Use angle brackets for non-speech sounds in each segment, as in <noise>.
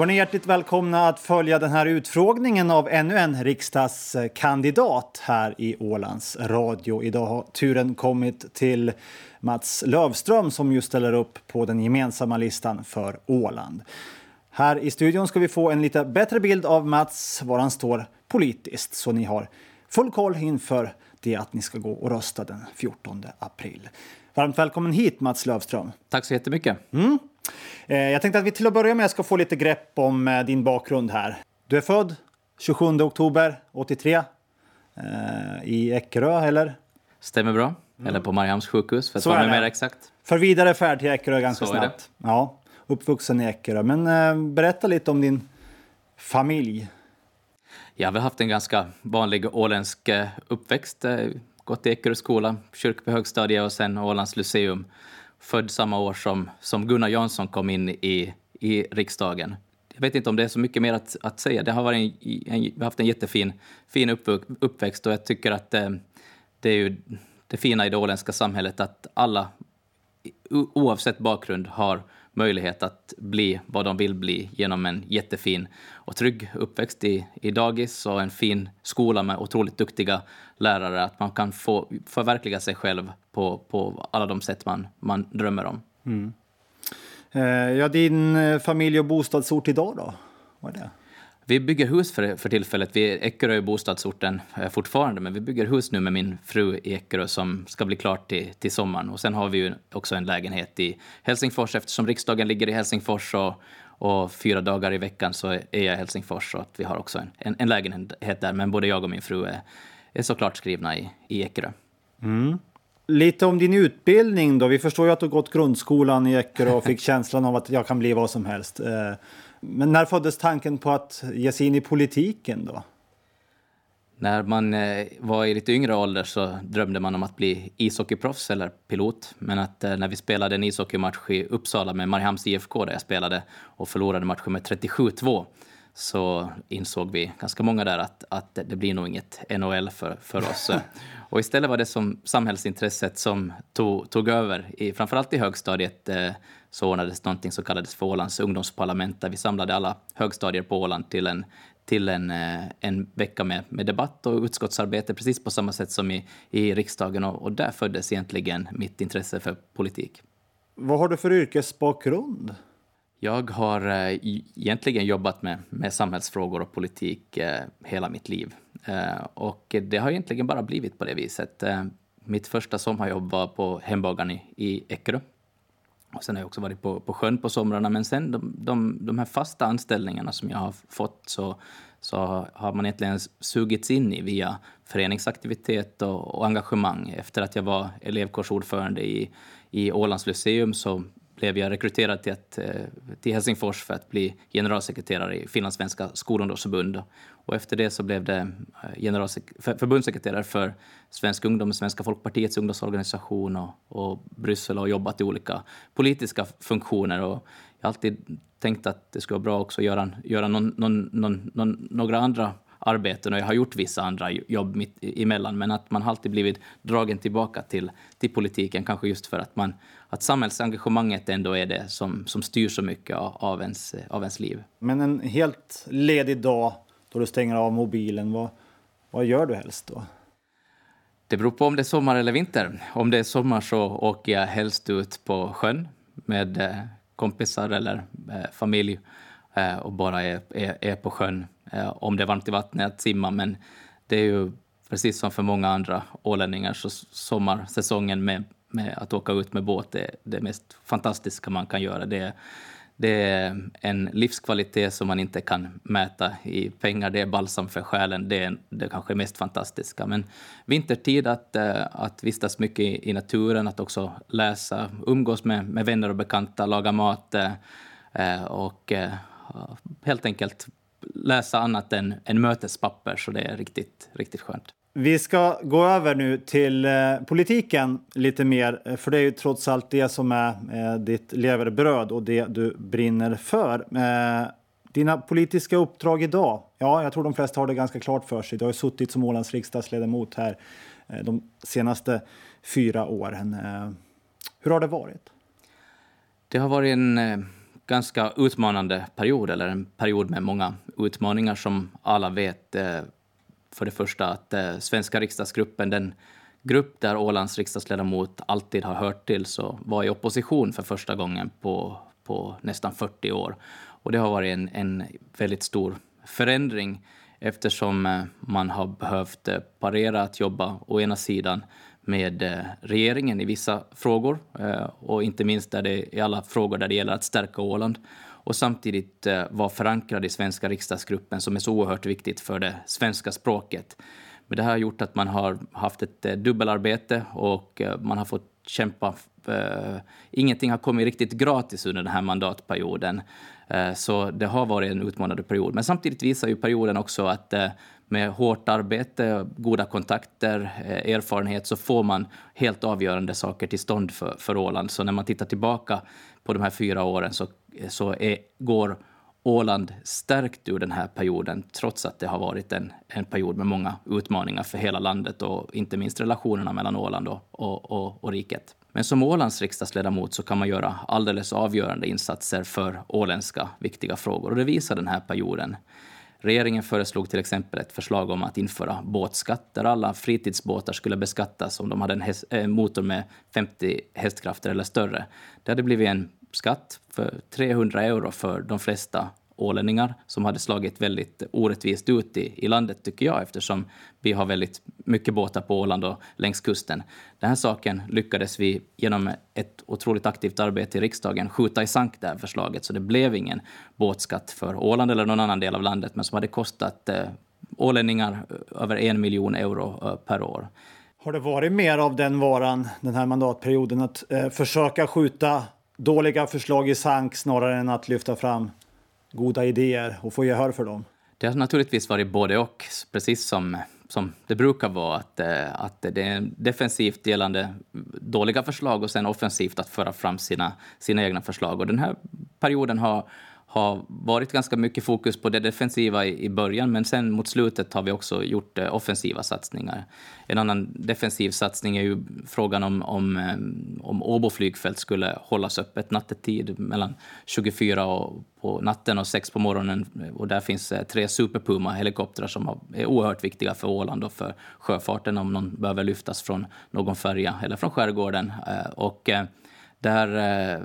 Då är ni hjärtligt välkomna att följa den här utfrågningen av ännu en riksdagskandidat här i Ålands Radio. Idag har turen kommit till Mats Lövström som just ställer upp på den gemensamma listan för Åland. Här i studion ska vi få en lite bättre bild av Mats, var han står politiskt, så ni har full koll inför det att ni ska gå och rösta den 14 april. Varmt välkommen hit Mats Lövström. Tack så jättemycket. Mm. Eh, jag tänkte att vi till att börja med ska få lite grepp om eh, din bakgrund här. Du är född 27 oktober 83 eh, i Eckerö, eller? Stämmer bra. Mm. Eller på Mariehamns sjukhus, för att vara mer exakt. För vidare färd till Eckerö ganska Så snabbt. Ja, uppvuxen i Eckerö. Men berätta lite om din familj. Jag har haft en ganska vanlig åländsk uppväxt. Gått i Ekerö skola, Kyrkby högstadie och sen Ålands Lyceum född samma år som, som Gunnar Jansson kom in i, i riksdagen. Jag vet inte om det är så mycket mer att, att säga. Det har varit en, en, vi har haft en jättefin fin uppväxt och jag tycker att eh, det är ju det fina i det åländska samhället att alla oavsett bakgrund har möjlighet att bli vad de vill bli genom en jättefin och trygg uppväxt i, i dagis och en fin skola med otroligt duktiga lärare. Att man kan få förverkliga sig själv på, på alla de sätt man, man drömmer om. Mm. Eh, ja, din eh, familj och bostadsort idag då? Vad är det? Vi bygger hus för, för tillfället. Vi, Eckerö är bostadsorten eh, fortfarande, men vi bygger hus nu med min fru i Eckerö som ska bli klart till, till sommaren. Och sen har vi ju också en lägenhet i Helsingfors eftersom riksdagen ligger i Helsingfors och, och fyra dagar i veckan så är jag i Helsingfors och att vi har också en, en, en lägenhet där. Men både jag och min fru är, är såklart skrivna i, i Eckerö. Mm. Lite om din utbildning då. Vi förstår ju att du gått grundskolan i Eckerö och fick <laughs> känslan av att jag kan bli vad som helst. Eh, men när föddes tanken på att ge sig in i politiken då? När man eh, var i lite yngre ålder så drömde man om att bli ishockeyproffs eller pilot. Men att eh, när vi spelade en ishockeymatch i Uppsala med Mariehamns IFK där jag spelade och förlorade matchen med 37-2 så insåg vi, ganska många där, att, att det blir nog inget NHL för, för oss. <laughs> och istället var det som samhällsintresset som tog, tog över, i, framförallt i högstadiet. Så ordnades någonting som kallades för Ålands ungdomsparlament där vi samlade alla högstadier på Åland till en, till en, eh, en vecka med, med debatt och utskottsarbete precis på samma sätt som i, i riksdagen och, och där föddes egentligen mitt intresse för politik. Vad har du för yrkesbakgrund? Jag har eh, egentligen jobbat med, med samhällsfrågor och politik eh, hela mitt liv. Eh, och det har egentligen bara blivit på det viset. Mitt första sommarjobb var på hembagaren i, i Eckerö och sen har jag också varit på, på sjön på somrarna, men sen de, de, de här fasta anställningarna som jag har fått så, så har man egentligen sugits in i via föreningsaktivitet och, och engagemang. Efter att jag var elevkårsordförande i, i Ålands Lyceum så blev jag rekryterad till, att, eh, till Helsingfors för att bli generalsekreterare i Finlandssvenska skolungdomsförbund. Och efter det så blev det eh, förbundssekreterare för Svensk ungdom, Svenska folkpartiets ungdomsorganisation och, och Bryssel och jobbat i olika politiska funktioner. Och jag har alltid tänkt att det skulle vara bra också att göra, göra någon, någon, någon, några andra arbeten och jag har gjort vissa andra jobb mitt emellan, men att man alltid blivit dragen tillbaka till, till politiken, kanske just för att, man, att samhällsengagemanget ändå är det som, som styr så mycket av, ens, av ens liv. Men en helt ledig dag då du stänger av mobilen, vad, vad gör du helst då? Det beror på om det är sommar eller vinter. Om det är sommar så åker jag helst ut på sjön med eh, kompisar eller eh, familj eh, och bara är, är, är på sjön om det är varmt i vattnet att simma. Men det är ju precis som för många andra ålänningar så sommarsäsongen med, med att åka ut med båt är det mest fantastiska man kan göra. Det det är en livskvalitet som man inte kan mäta i pengar. Det är balsam för själen. Det är det kanske mest fantastiska. Men vintertid, att, eh, att vistas mycket i, naturen, att också läsa, umgås med, med vänner och bekanta, laga mat eh, eh, och helt enkelt läsa annat än, än mötespapper. Så det är riktigt, riktigt skönt. Vi ska gå över nu till eh, politiken lite mer, eh, för det är ju trots allt det som är eh, ditt leverbröd och det du brinner för. Eh, dina politiska uppdrag idag, ja, jag tror de flesta har det ganska klart för sig. Du har ju suttit som Ålands riksdagsledamot här eh, de senaste fyra åren. Eh, hur har det varit? Det har varit en ganska utmanande period, eller en period med många utmaningar som alla vet. För det första att eh, svenska riksdagsgruppen, den grupp där Ålands riksdagsledamot alltid har hört till, så var i opposition för första gången på, på nästan 40 år. Och det har varit en, en väldigt stor förändring eftersom eh, man har behövt eh, parera att jobba å ena sidan med eh, regeringen i vissa frågor eh, och inte minst där det, i alla frågor där det gäller att stärka Åland och samtidigt eh, vara förankrad i svenska riksdagsgruppen som är så oerhört viktigt för det svenska språket. Men det här har gjort att man har haft ett eh, dubbelarbete och eh, man har fått kämpa. Ingenting har kommit riktigt gratis under den här mandatperioden. Så det har varit en utmanande period. Men samtidigt visar ju perioden också att med hårt arbete, goda kontakter, erfarenhet så får man helt avgörande saker till stånd för, för Åland. Så när man tittar tillbaka på de här fyra åren så, så är, går Åland stärkt ur den här perioden trots att det har varit en, en period med många utmaningar för hela landet och inte minst relationerna mellan Åland och, och, och, och riket. Men som Ålands riksdagsledamot så kan man göra alldeles avgörande insatser för åländska viktiga frågor och det visar den här perioden. Regeringen föreslog till exempel ett förslag om att införa båtskatt där alla fritidsbåtar skulle beskattas om de hade en häst, äh, motor med 50 hästkrafter eller större. Det hade blivit en skatt för 300 euro för de flesta ålänningar som hade slagit väldigt orättvist ut i, i landet, tycker jag, eftersom vi har väldigt mycket båtar på Åland och längs kusten. Den här saken lyckades vi genom ett otroligt aktivt arbete i riksdagen skjuta i sank det här förslaget, så det blev ingen båtskatt för Åland eller någon annan del av landet, men som hade kostat eh, ålänningar eh, över en miljon euro eh, per år. Har det varit mer av den varan den här mandatperioden, att eh, försöka skjuta dåliga förslag i sank snarare än att lyfta fram goda idéer och få gehör för dem? Det har naturligtvis varit både och, precis som, som det brukar vara. Att, eh, att det är defensivt gällande dåliga förslag och sen offensivt att föra fram sina, sina egna förslag. Och den här perioden har har varit ganska mycket fokus på det defensiva i, början, men sen mot slutet har vi också gjort eh, offensiva satsningar. En annan defensiv satsning är ju frågan om, om, eh, om Åbo flygfält skulle hållas öppet nattetid mellan 24 och, på natten och 6 på morgonen. Och där finns eh, tre Super Puma-helikoptrar som är oerhört viktiga för Åland och för sjöfarten om någon behöver lyftas från någon färja eller från skärgården. Eh, och, eh, där, eh,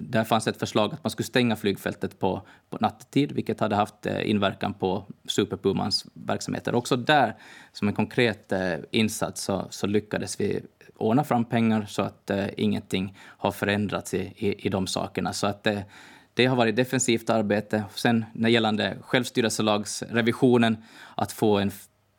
där fanns ett förslag att man skulle stänga flygfältet på, på nattetid, vilket hade haft eh, inverkan på Superpumans verksamheter. Också där, som en konkret eh, insats, så, så lyckades vi ordna fram pengar så att eh, ingenting har förändrats i, i, i de sakerna. Så att eh, det har varit defensivt arbete. Sen när gällande självstyrelselagsrevisionen, att få en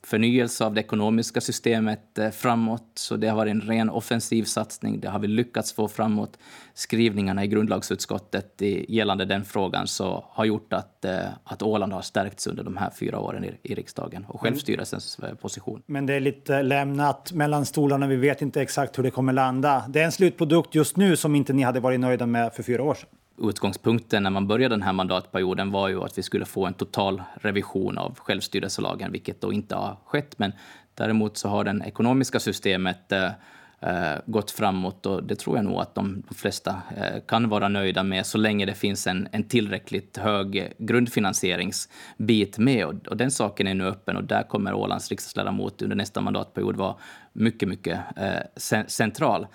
förnyelse av det ekonomiska systemet eh, framåt. Så det har varit en ren offensiv satsning. Det har vi lyckats få framåt. Skrivningarna i grundlagsutskottet gällande den frågan så har gjort att, eh, att Åland har stärkts under de här fyra åren i, i riksdagen och självstyrelsens eh, position. Men det är lite lämnat mellan stolarna. Vi vet inte exakt hur det kommer landa. Det är en slutprodukt just nu som inte ni hade varit nöjda med för fyra år sedan utgångspunkten när man började den här mandatperioden var ju att vi skulle få en total revision av självstyrelselagen, vilket då inte har skett. Men däremot så har det ekonomiska systemet eh, eh, gått framåt och det tror jag nog att de flesta eh, kan vara nöjda med så länge det finns en, en tillräckligt hög grundfinansieringsbit med. Och, och, den saken är nu öppen och där kommer Ålands riksdagsledamot under nästa mandatperiod vara mycket, mycket eh, central.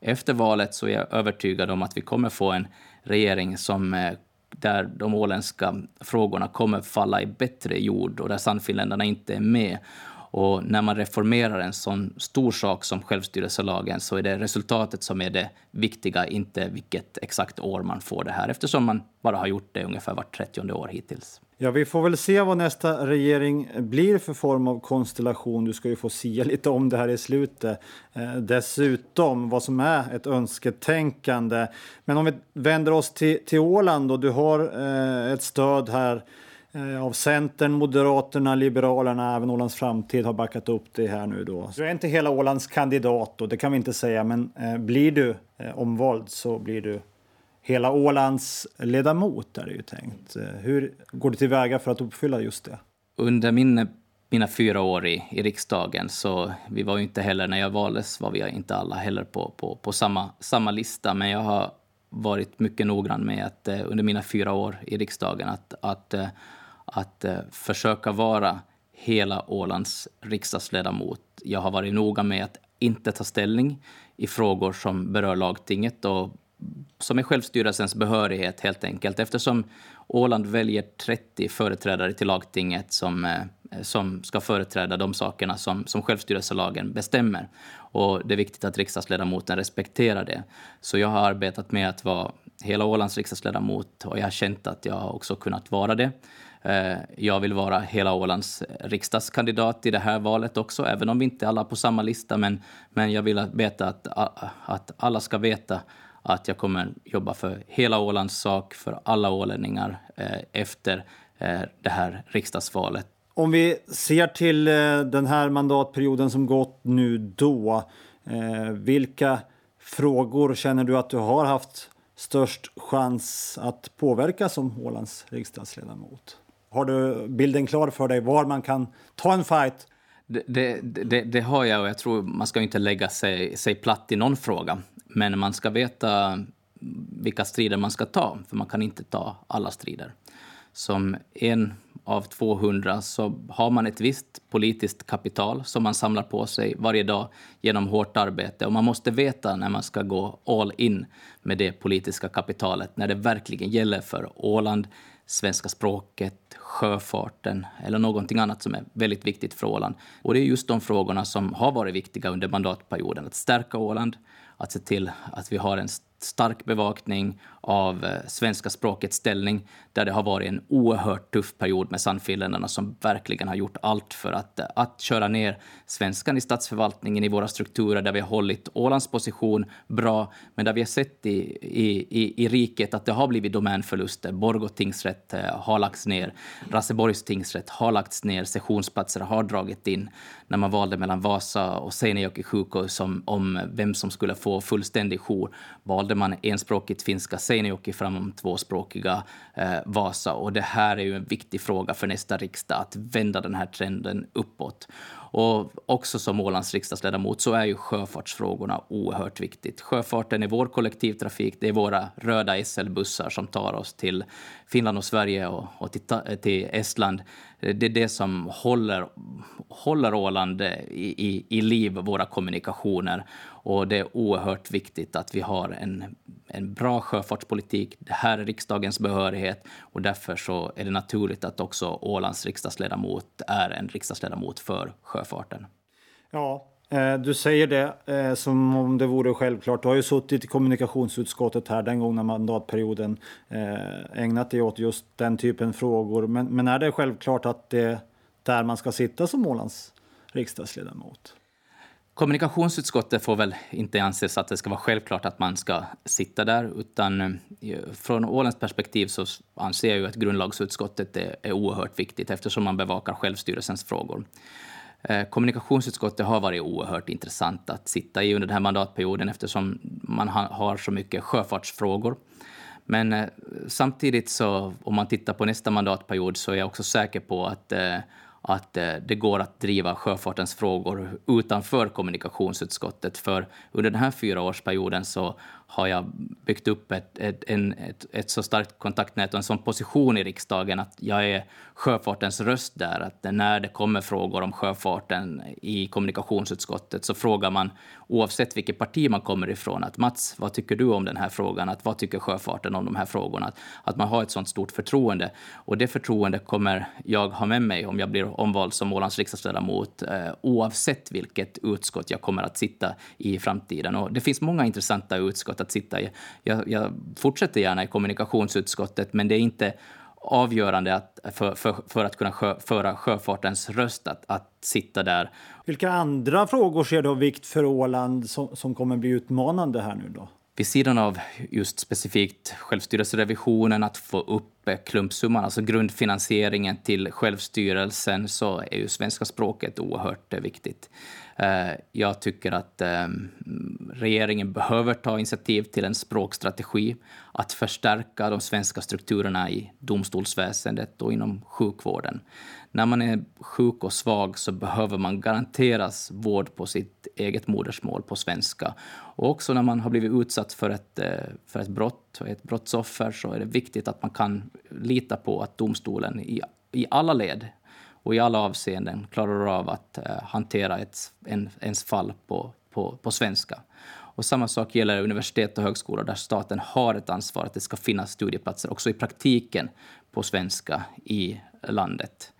Efter valet så är jag övertygad om att vi kommer få en regering som eh, där de åländska frågorna kommer falla i bättre jord och där Sannfinländarna inte är med. Och när man reformerar en sån stor sak som självstyrelselagen så är det resultatet som är det viktiga, inte vilket exakt år man får det här, eftersom man bara har gjort det ungefär vart 30 år hittills. Ja, vi får väl se vad nästa regering blir för form av konstellation. Du ska ju få sia lite om det här i slutet. Eh, dessutom vad som är ett önsketänkande. Men om vi vänder oss till, till Åland och du har eh, ett stöd här eh, av Centern, Moderaterna, Liberalerna, även Ålands Framtid har backat upp det här nu då. Du är inte hela Ålands kandidat och det kan vi inte säga, men eh, blir du eh, omvald så blir du hela Ålands ledamot är det ju tänkt. Eh, hur går du tillväga för att uppfylla just det? Under min, mina fyra år i, i riksdagen så vi var ju inte heller, när jag valdes var vi inte alla heller på, på, på samma, samma lista, men jag har varit mycket noggrann med att eh, under mina fyra år i riksdagen att, att, eh, att, att försöka vara hela Ålands riksdagsledamot. Jag har varit noga med att inte ta ställning i frågor som berör lagtinget och som är självstyrelsens behörighet helt enkelt eftersom Åland väljer 30 företrädare till lagtinget som, eh, som ska företräda de sakerna som, som självstyrelselagen bestämmer. Och det är viktigt att riksdagsledamoten respekterar det. Så jag har arbetat med att vara hela Ålands riksdagsledamot och jag har känt att jag har också kunnat vara det. Eh, jag vill vara hela Ålands riksdagskandidat i det här valet också, även om vi inte alla är på samma lista. Men, men jag vill veta att, att alla ska veta att jag kommer jobba för hela Ålands sak, för alla ålänningar eh, efter eh, det här riksdagsvalet. Om vi ser till eh, den här mandatperioden som gått nu då, vilka frågor känner du att du har haft störst chans att påverka som Ålands riksdagsledamot? Har du bilden klar för dig var man kan ta en fight? Det, det, det, det har jag och jag tror man ska inte lägga sig, sig platt i någon fråga. Men man ska veta vilka strider man ska ta, för man kan inte ta alla strider. Som en av 200 så har man ett visst politiskt kapital som man samlar på sig varje dag genom hårt arbete. Och man måste veta när man ska gå all in med det politiska kapitalet, när det verkligen gäller för Åland, svenska språket, sjöfarten eller någonting annat som är väldigt viktigt för Åland. Och det är just de frågorna som har varit viktiga under mandatperioden. Att stärka Åland, att se till att vi har en stark bevakning av eh, svenska språkets ställning där det har varit en oerhört tuff period med Sannfinländarna som verkligen har gjort allt för att, eh, att köra ner svenskan i statsförvaltningen, i våra strukturer, där vi har hållit Ålands position bra, men där vi har sett i, i, i, i riket att det har blivit domänförluster. Borgå tingsrätt eh, har lagts ner, Raseborgs tingsrätt har lagts ner, sessionsplatser har dragit in. När man valde mellan Vasa och Seinejoki sjukhus om, om vem som skulle få fullständig jour, valde man enspråkigt finska Seinäjoki framom tvåspråkiga eh, Vasa. Och det här är ju en viktig fråga för nästa riksdag, att vända den här trenden uppåt. Och också som Ålands riksdagsledamot så är ju sjöfartsfrågorna oerhört viktigt. Sjöfarten är vår kollektivtrafik, det är våra röda SL-bussar som tar oss till Finland och Sverige och, och till, till Estland. Eh, det är det som håller, håller Åland eh, i, i, i liv, våra kommunikationer. Och det är oerhört viktigt att vi har en, en bra sjöfartspolitik. Det här är riksdagens behörighet och därför så är det naturligt att också Ålands riksdagsledamot är en riksdagsledamot för sjöfarten. Ja, Eh, du säger det eh, som om det vore självklart. Du har ju suttit i kommunikationsutskottet här den gångna mandatperioden, eh, ägnat dig åt just den typen frågor. Men, men är det självklart att det är där man ska sitta som Ålands riksdagsledamot? Kommunikationsutskottet får väl inte anses att det ska vara självklart att man ska sitta där, utan från Ålands perspektiv så anser jag ju att grundlagsutskottet är, är oerhört viktigt eftersom man bevakar självstyrelsens frågor. Eh, kommunikationsutskottet har varit oerhört intressant att sitta i under den här mandatperioden eftersom man har så mycket sjöfartsfrågor. Men eh, samtidigt så, om man tittar på nästa mandatperiod, så är jag också säker på att eh, att det går att driva sjöfartens frågor utanför kommunikationsutskottet. För under den här fyraårsperioden så har jag byggt upp ett, ett, en, ett, ett, så starkt kontaktnät och en sån position i riksdagen att jag är sjöfartens röst där. Att när det kommer frågor om sjöfarten i kommunikationsutskottet så frågar man oavsett vilket parti man kommer ifrån att Mats, vad tycker du om den här frågan? Att vad tycker sjöfarten om de här frågorna? Att, att man har ett sånt stort förtroende. Och det förtroendet kommer jag ha med mig om jag blir omvald som Ålands riksdagsledamot eh, oavsett vilket utskott jag kommer att sitta i framtiden. Och det finns många intressanta utskott att sitta i. Jag, jag fortsätter gärna i kommunikationsutskottet, men det är inte avgörande att, för, för, för att kunna sjö, föra sjöfartens röst att, att sitta där. Vilka andra frågor ser du av vikt för Åland som, som kommer bli utmanande här nu då? Vid sidan av just specifikt självstyrelserevisionen, att få upp klumpsumman, alltså grundfinansieringen till självstyrelsen, så är ju svenska språket oerhört viktigt. Eh, jag tycker att ehm, regeringen behöver ta initiativ till en språkstrategi, att förstärka de svenska strukturerna i domstolsväsendet och inom sjukvården. När man är sjuk och svag så behöver man garanteras vård på sitt eget modersmål på svenska. Och också när man har blivit utsatt för ett, eh, för ett brott och ett brottsoffer så är det viktigt att man kan lita på att domstolen i, i alla led och i alla avseenden klarar av att eh, hantera ett, en, ens fall på, på, på svenska. Och samma sak gäller universitet och högskolor där staten har ett ansvar att det ska finnas studieplatser också i praktiken på svenska i landet.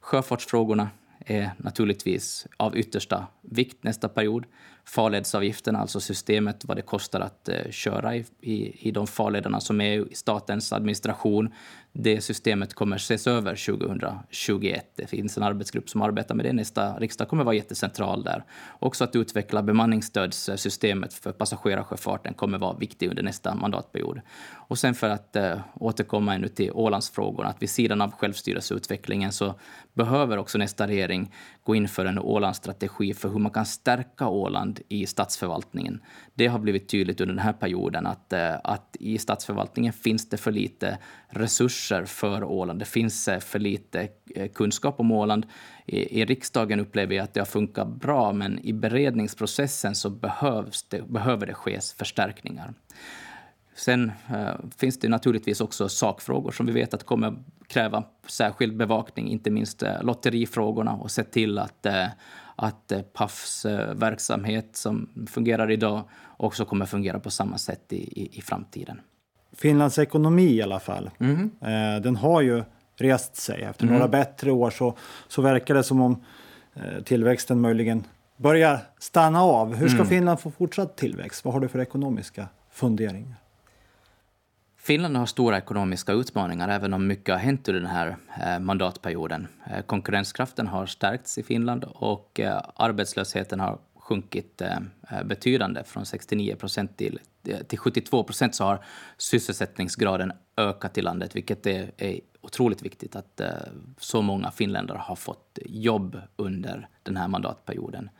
Sjöfartsfrågorna är naturligtvis av yttersta vikt nästa period. Farledsavgifterna, alltså systemet, vad det kostar att eh, köra i, i, i de farlederna som är i statens administration, det systemet kommer ses över 2021. Det finns en arbetsgrupp som arbetar med det. Nästa riksdag kommer vara jättecentral där. Också att utveckla bemanningsstödssystemet för passagerarsjöfarten kommer vara viktigt under nästa mandatperiod. Och sen för att eh, återkomma ännu till Ålandsfrågorna, att vid sidan av självstyrelseutvecklingen så behöver också nästa regering gå in för en Ålandsstrategi för hur man kan stärka Åland i statsförvaltningen. Det har blivit tydligt under den här perioden att, eh, att i statsförvaltningen finns det för lite resurser för Åland. Det finns eh, för lite eh, kunskap om Åland. I, i riksdagen upplever jag att det har funkat bra, men i beredningsprocessen så behövs det, behöver det ske förstärkningar. Sen eh, finns det naturligtvis också sakfrågor som vi vet att kommer kräva särskild bevakning, inte minst eh, lotterifrågorna och se till att, eh, att eh, Pafs verksamhet som fungerar idag också kommer fungera på samma sätt i, i, i framtiden. Finlands ekonomi i alla fall, mm. eh, den har ju rest sig. Efter mm. några bättre år så, så verkar det som om eh, tillväxten möjligen börjar stanna av. Hur ska mm. Finland få fortsatt tillväxt? Vad har du för ekonomiska funderingar? Finland har stora ekonomiska utmaningar, även om mycket har hänt under den här eh, mandatperioden. Eh, konkurrenskraften har stärkts i Finland och eh, arbetslösheten har sjunkit betydande. Från 69 procent till, till 72 procent så har sysselsättningsgraden ökat i landet, vilket är, är otroligt viktigt att så många finländare har fått jobb under den här mandatperioden.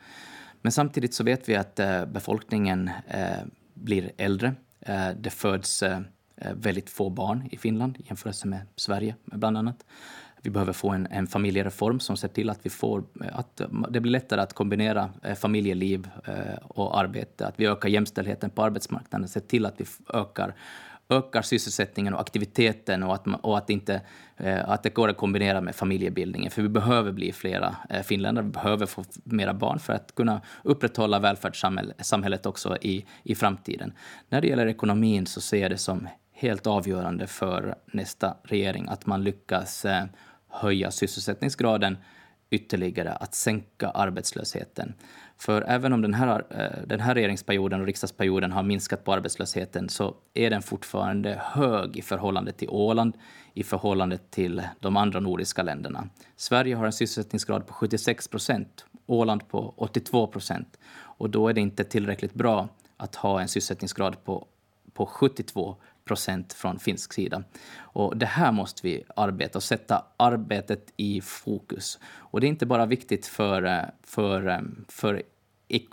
Men samtidigt så vet vi att befolkningen blir äldre. det föds Eh, väldigt få barn i Finland i jämförelse med Sverige, bland annat. Vi behöver få en, en familjereform som ser till att, vi får, eh, att eh, det blir lättare att kombinera familjeliv och arbete, att vi ökar jämställdheten på arbetsmarknaden, ser till att vi ökar ökar sysselsättningen och aktiviteten och att, och att, inte, eh, att det går att kombinera med familjebildningen. För vi behöver bli flera finländare, vi behöver få mera barn för att kunna upprätthålla välfärdssamhället också i, i framtiden. När det gäller ekonomin så ser jag det som helt avgörande för nästa regering att man lyckas eh, höja sysselsättningsgraden ytterligare, att sänka arbetslösheten. För även om den här, eh, den här regeringsperioden och riksdagsperioden har minskat på arbetslösheten så är den fortfarande hög i förhållande till Åland, i förhållande till de andra nordiska länderna. Sverige har en sysselsättningsgrad på 76 procent, Åland på 82 procent. Och då är det inte tillräckligt bra att ha en sysselsättningsgrad på, på 72 procent från finsk sida. Och det här måste vi arbeta och sätta arbetet i fokus. Och det är inte bara viktigt för, eh, för, eh, för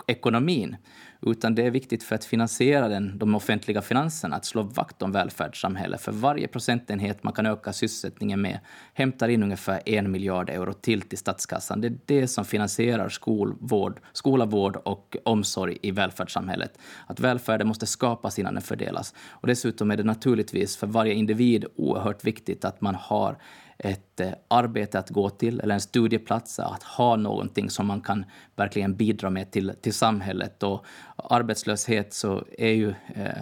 ekonomin, utan det är viktigt för att finansiera den, de offentliga finanserna, att slå vakt om välfärdssamhället. För varje procentenhet man kan öka sysselsättningen med hämtar in ungefär en miljard euro till till statskassan. Det är det som finansierar skolvård, skola, vård och omsorg i välfärdssamhället. Att välfärden måste skapas innan den fördelas. Och dessutom är det naturligtvis för varje individ oerhört viktigt att man har ett eh, arbete att gå till eller en studieplats, att ha någonting som man kan verkligen bidra med till, till samhället. Och arbetslöshet så är ju eh,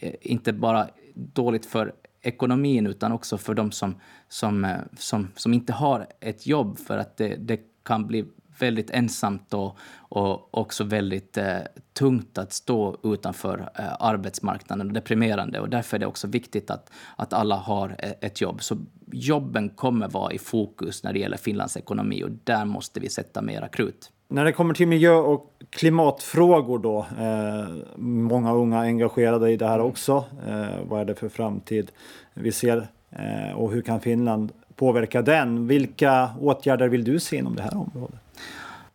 eh inte bara dåligt för ekonomin utan också för de som, som, eh, som, som inte har ett jobb för att det, det kan bli väldigt ensamt och, och också väldigt eh, tungt att stå utanför eh, arbetsmarknaden och deprimerande. Och därför är det också viktigt att, att alla har eh, ett jobb. Så jobben kommer vara i fokus när det gäller Finlands ekonomi och där måste vi sätta mera krut. När det kommer till miljö och klimatfrågor då, eh, många unga engagerade i det här också. Eh, vad är det för framtid vi ser Eh, och hur kan Finland påverka den? Vilka åtgärder vill du se inom det här området?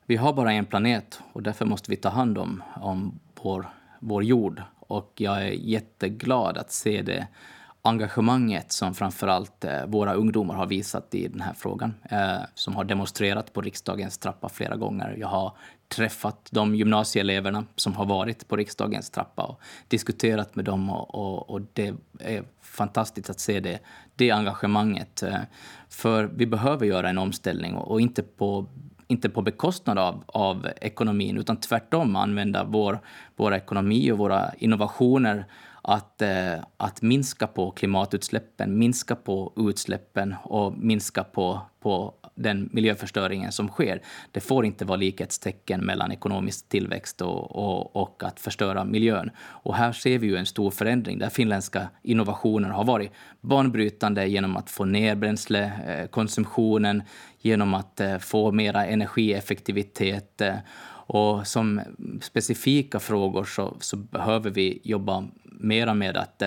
Vi har bara en planet och därför måste vi ta hand om, om vår, vår jord. Och jag är jätteglad att se det engagemanget som framförallt eh, våra ungdomar har visat i den här frågan, eh, som har demonstrerat på riksdagens trappa flera gånger. Jag har träffat de gymnasieeleverna som har varit på riksdagens trappa och diskuterat med dem och, och, och det är fantastiskt att se det, det engagemanget. Eh, för vi behöver göra en omställning och, och inte på inte på bekostnad av, av ekonomin, utan tvärtom använda vår, vår ekonomi och våra innovationer att, eh, att minska på klimatutsläppen, minska på utsläppen och minska på, på den miljöförstöringen som sker. Det får inte vara likhetstecken mellan ekonomisk tillväxt och, och, och, att förstöra miljön. Och här ser vi ju en stor förändring där finländska innovationer har varit banbrytande genom att få ner bränslekonsumtionen, eh, genom att eh, få mera energieffektivitet eh, och som specifika frågor så, så behöver vi jobba mera med att,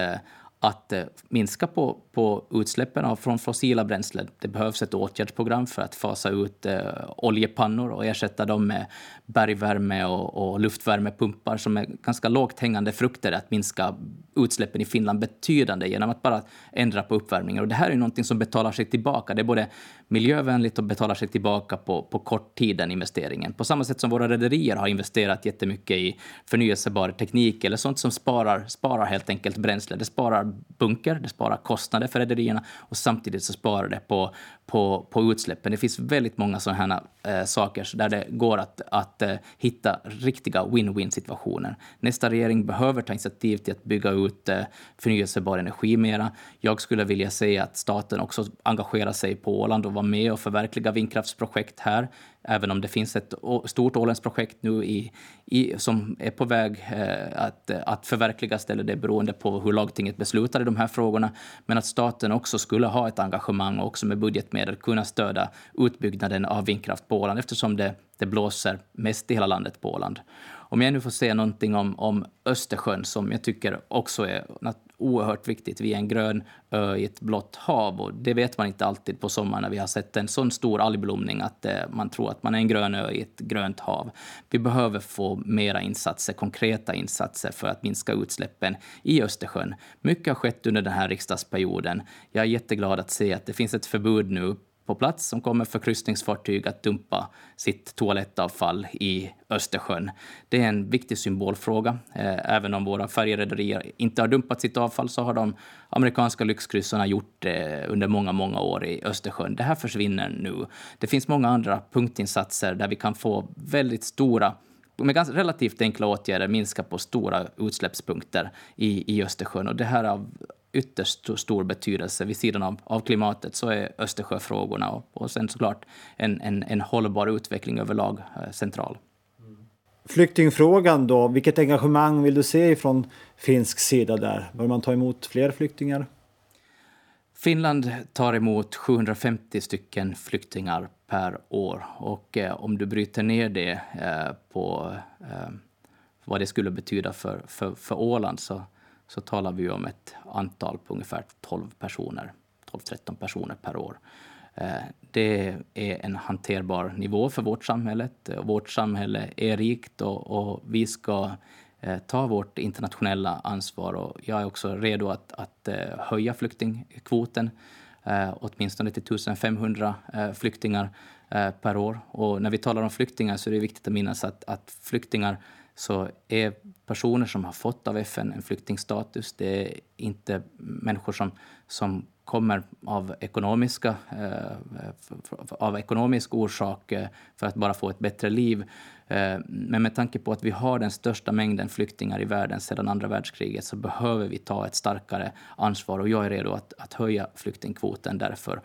att eh, minska på, på utsläppen av, från fossila bränslen. Det behövs ett åtgärdsprogram för att fasa ut eh, oljepannor och ersätta dem med bergvärme och, och luftvärmepumpar som är ganska lågt hängande frukter att minska utsläppen i Finland betydande genom att bara ändra på uppvärmningen. Och det här är någonting som betalar sig tillbaka. Det är både miljövänligt och betalar sig tillbaka på, på kort tid, den investeringen. På samma sätt som våra rederier har investerat jättemycket i förnyelsebar teknik eller sånt som sparar, sparar helt enkelt bränsle. Det sparar bunker, det sparar kostnader för rederierna och samtidigt så sparar det på, på, på utsläppen. Det finns väldigt många sådana här äh, saker där det går att, att äh, hitta riktiga win-win situationer. Nästa regering behöver ta initiativ till att bygga ut äh, förnyelsebar energi mera. Jag skulle vilja se att staten också engagerar sig på Åland och var med och förverkliga vindkraftsprojekt här även om det finns ett stort Ålandsprojekt nu i, i, som är på väg eh, att, att förverkligas, eller det är beroende på hur lagtinget beslutar i de här frågorna, men att staten också skulle ha ett engagemang och också med budgetmedel kunna stödja utbyggnaden av vindkraft på Åland eftersom det, det blåser mest i hela landet på Åland. Om jag nu får säga någonting om, om Östersjön som jag tycker också är oerhört viktigt. Vi är en grön ö i ett blått hav och det vet man inte alltid på sommaren när vi har sett en sån stor algblomning att eh, man tror att man är en grön ö i ett grönt hav. Vi behöver få mera insatser, konkreta insatser för att minska utsläppen i Östersjön. Mycket har skett under den här riksdagsperioden. Jag är jätteglad att se att det finns ett förbud nu på plats som kommer för kryssningsfartyg att dumpa sitt toalettavfall i Östersjön. Det är en viktig symbolfråga. Eh, även om våra färjerederier inte har dumpat sitt avfall så har de amerikanska lyxkryssarna gjort det under många, många år i Östersjön. Det här försvinner nu. Det finns många andra punktinsatser där vi kan få väldigt stora med ganska relativt enkla åtgärder minska på stora utsläppspunkter i, i Östersjön. Och det här är av ytterst stor betydelse. Vid sidan av, av klimatet så är Östersjöfrågorna och, och sen såklart en, en, en hållbar utveckling överlag eh, central. Flyktingfrågan då, vilket engagemang vill du se från finsk sida där? Bör man ta emot fler flyktingar? Finland tar emot 750 stycken flyktingar per år och eh, om du bryter ner det eh, på eh, vad det skulle betyda för, för, för Åland så så talar vi om ett antal på ungefär 12 personer, 12-13 personer per år. Eh, det är en hanterbar nivå för vårt samhälle. Eh, vårt samhälle är rikt och, och vi ska eh, ta vårt internationella ansvar. Och jag är också redo att, att höja flyktingkvoten åtminstone till 1500 flyktingar per år. Och när vi talar om flyktingar så är det viktigt att minnas att, att flyktingar så är personer som har fått av FN en flyktingstatus, det är inte människor som, som kommer av ekonomiska, eh, av ekonomisk orsak eh, för att bara få ett bättre liv. Eh, men med tanke på att vi har den största mängden flyktingar i världen sedan andra världskriget så behöver vi ta ett starkare ansvar och jag är redo att, att höja flyktingkvoten därför.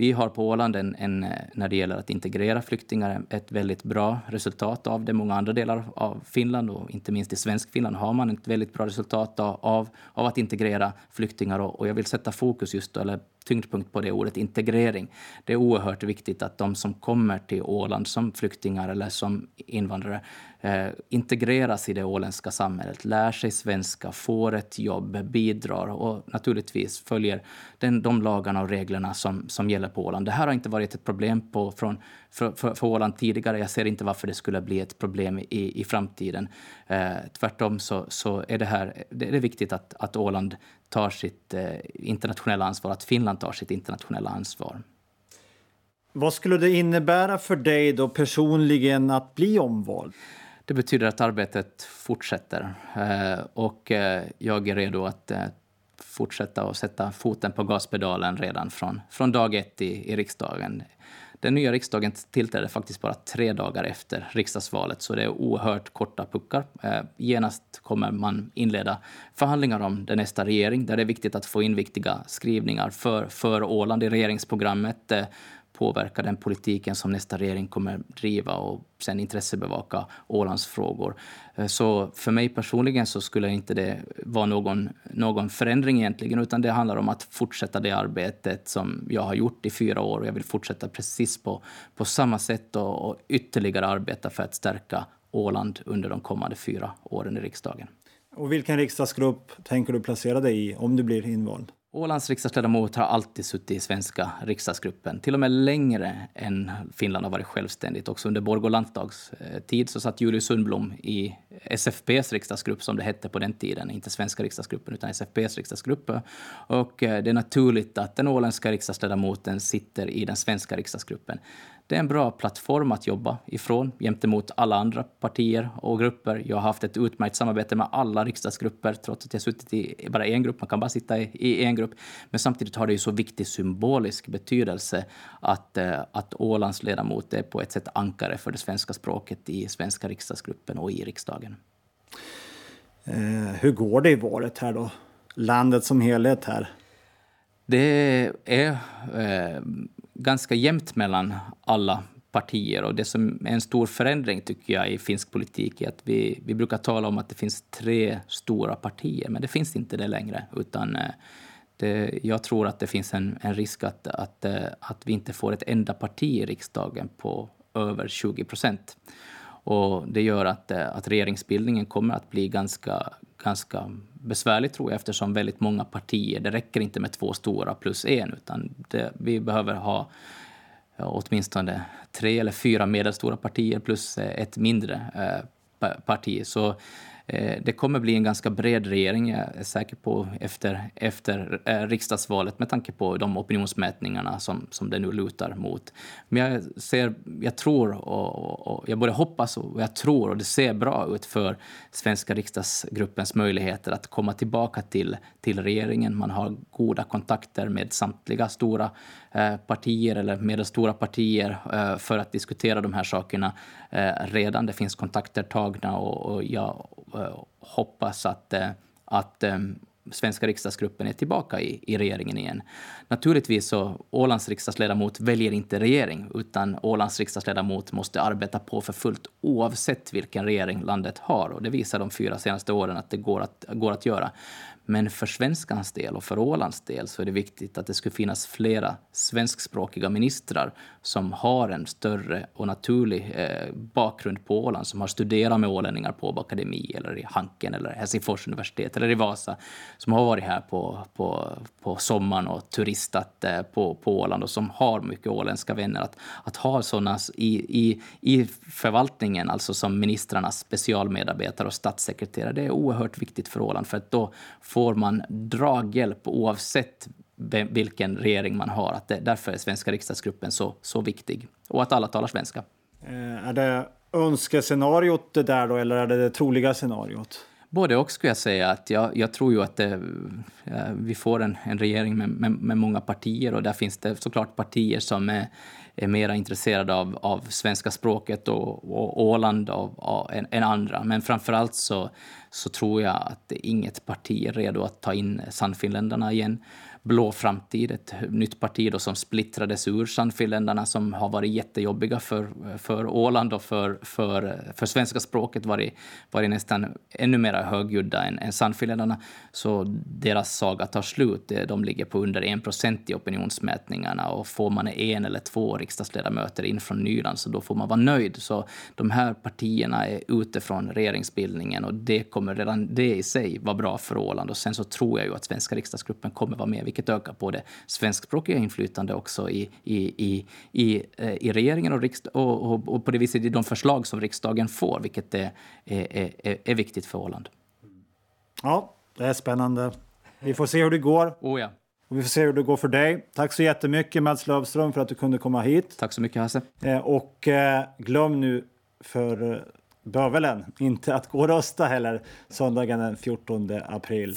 Vi har på Åland, en, en, eh, när det gäller att integrera flyktingar, ett väldigt bra resultat av det. Många andra delar av Finland, och inte minst i svensk Finland, har man ett väldigt bra resultat av, av att integrera flyktingar. Och, och jag vill sätta fokus just, eller tyngdpunkt på det ordet integrering. Det är oerhört viktigt att de som kommer till Åland som flyktingar eller som invandrare eh, integreras i det åländska samhället, lär sig svenska, får ett jobb, bidrar och naturligtvis följer den, de lagarna och reglerna som, som gäller på Åland. Det här har inte varit ett problem på, från, för, för, för Åland tidigare. Jag ser inte varför det skulle bli ett problem i, i framtiden. Eh, tvärtom så, så är det här det är viktigt att, att Åland tar sitt eh, internationella ansvar, att Finland tar sitt internationella ansvar. Vad skulle det innebära för dig då personligen att bli omvald? Det betyder att arbetet fortsätter eh, och eh, jag är redo att fortsätta och sätta foten på gaspedalen redan från, från dag ett i, i riksdagen. Den nya riksdagen tillträdde faktiskt bara tre dagar efter riksdagsvalet, så det är oerhört korta puckar. Eh, genast kommer man inleda förhandlingar om den nästa regering, där det är viktigt att få in viktiga skrivningar för, för Åland i regeringsprogrammet eh, påverka den politiken som nästa regering kommer driva och sen intressebevaka Ålands frågor. Eh, så för mig personligen så skulle inte det vara någon, någon förändring egentligen, utan det handlar om att fortsätta det arbetet som jag har gjort i fyra år och jag vill fortsätta precis på, på samma sätt och, och ytterligare arbeta för att stärka Åland under de kommande fyra åren i riksdagen. Och vilken riksdagsgrupp tänker du placera dig i om du blir invald? Ålands riksdagsledamot har alltid suttit i svenska riksdagsgruppen, till och med längre än Finland har varit självständigt. Också under Borgå landtags eh, tid så satt Julius Sundblom i eh, SFPs riksdagsgrupp, som det hette på den tiden, inte svenska riksdagsgruppen utan SFPs riksdagsgrupp. Och eh, det är naturligt att den åländska riksdagsledamoten sitter i den svenska riksdagsgruppen. Det är en bra plattform att jobba ifrån gentemot alla andra partier och grupper. Jag har haft ett utmärkt samarbete med alla riksdagsgrupper trots att jag suttit i bara en grupp. Man kan bara sitta i, en grupp. Men samtidigt har det ju så viktig symbolisk betydelse att, eh, att Ålands ledamot är på ett sätt ankare för det svenska språket i svenska riksdagsgruppen och i riksdagen. Eh, hur går det i valet här då? Landet som helhet här? Det är eh, ganska jämnt mellan alla partier. Och det som är en stor förändring tycker jag i finsk politik är att vi, vi brukar tala om att det finns tre stora partier, men det finns inte det längre. Utan eh, det, jag tror att det finns en, en risk att, att, eh, att vi inte får ett enda parti i riksdagen på över 20 procent. Och det gör att, eh, att regeringsbildningen kommer att bli ganska, ganska Besvärligt, tror jag eftersom väldigt många partier, det räcker inte med två stora plus en utan det, vi behöver ha ja, åtminstone tre eller fyra medelstora partier plus ett mindre eh, parti. Så Eh, det kommer bli en ganska bred regering, jag är säker på, efter, efter eh, riksdagsvalet med tanke på de opinionsmätningarna som, som det nu lutar mot. Men jag, ser, jag tror, och, och, jag både hoppas och jag tror, och det ser bra ut för svenska riksdagsgruppens möjligheter att komma tillbaka till, till regeringen. Man har goda kontakter med samtliga stora Eh, partier eller medelstora partier eh, för att diskutera de här sakerna eh, redan. Det finns kontakter tagna och, jag hoppas att, att svenska riksdagsgruppen är tillbaka i, i regeringen igen. Naturligtvis så Ålands riksdagsledamot väljer inte regering, utan Ålands riksdagsledamot måste arbeta på för fullt oavsett vilken regering landet har. Och det visar de fyra senaste åren att det går att, går att göra. Men för svenskans del och för Ålands del så är det viktigt att det skulle finnas flera svenskspråkiga ministrar som har en större och naturlig eh, bakgrund på Åland, som har studerat med ålänningar på akademi eller i Hanken eller Helsingfors universitet eller i Vasa, som har varit här på, på, på sommaren och turistat eh, på, på Åland och som har mycket åländska vänner. Att, att ha sådana i, i, i förvaltningen, alltså som ministrarnas specialmedarbetare och statssekreterare, det är oerhört viktigt för Åland för att då får får man draghjälp oavsett vilken regering man har. Att det, därför är svenska riksdagsgruppen så, så viktig. Och att alla talar svenska. Eh, är det önskescenariot det där då, eller är det det troliga scenariot? Både och skulle jag säga. Att jag, jag tror ju att det, eh, vi får en, en regering med, med, med, många partier och där finns det såklart partier som är, är mer intresserade av, av svenska språket och, och Åland av, av, än, än, andra. Men framför allt så, så tror jag att inget parti är redo att ta in Sannfinländarna igen blå framtid, ett nytt parti då som splittrades ur Sannfinländarna som har varit jättejobbiga för, för Åland och för, för, för svenska språket varit, varit nästan ännu mer högljudda än, än Sannfinländarna. Så deras saga tar slut. Eh, de ligger på under 1 procent i opinionsmätningarna och får man en eller två riksdagsledamöter in från Nyland så då får man vara nöjd. Så de här partierna är ute från regeringsbildningen och det kommer redan det i sig vara bra för Åland. Och sen så tror jag ju att svenska riksdagsgruppen kommer vara med vilket ökar på det svenskspråkiga inflytande också i, i, i, i, eh, i regeringen och, riksdag, och, och, och, på det viset i de förslag som riksdagen får, vilket är, är, är, är viktigt för Åland. Ja, det är spännande. Vi får se hur det går. Oh ja. Och vi får se hur det går för dig. Tack så jättemycket Mats Lövström för att du kunde komma hit. Tack så mycket Hasse. Eh, och eh, glöm nu för bövelen inte att gå och rösta heller söndagen den 14 april.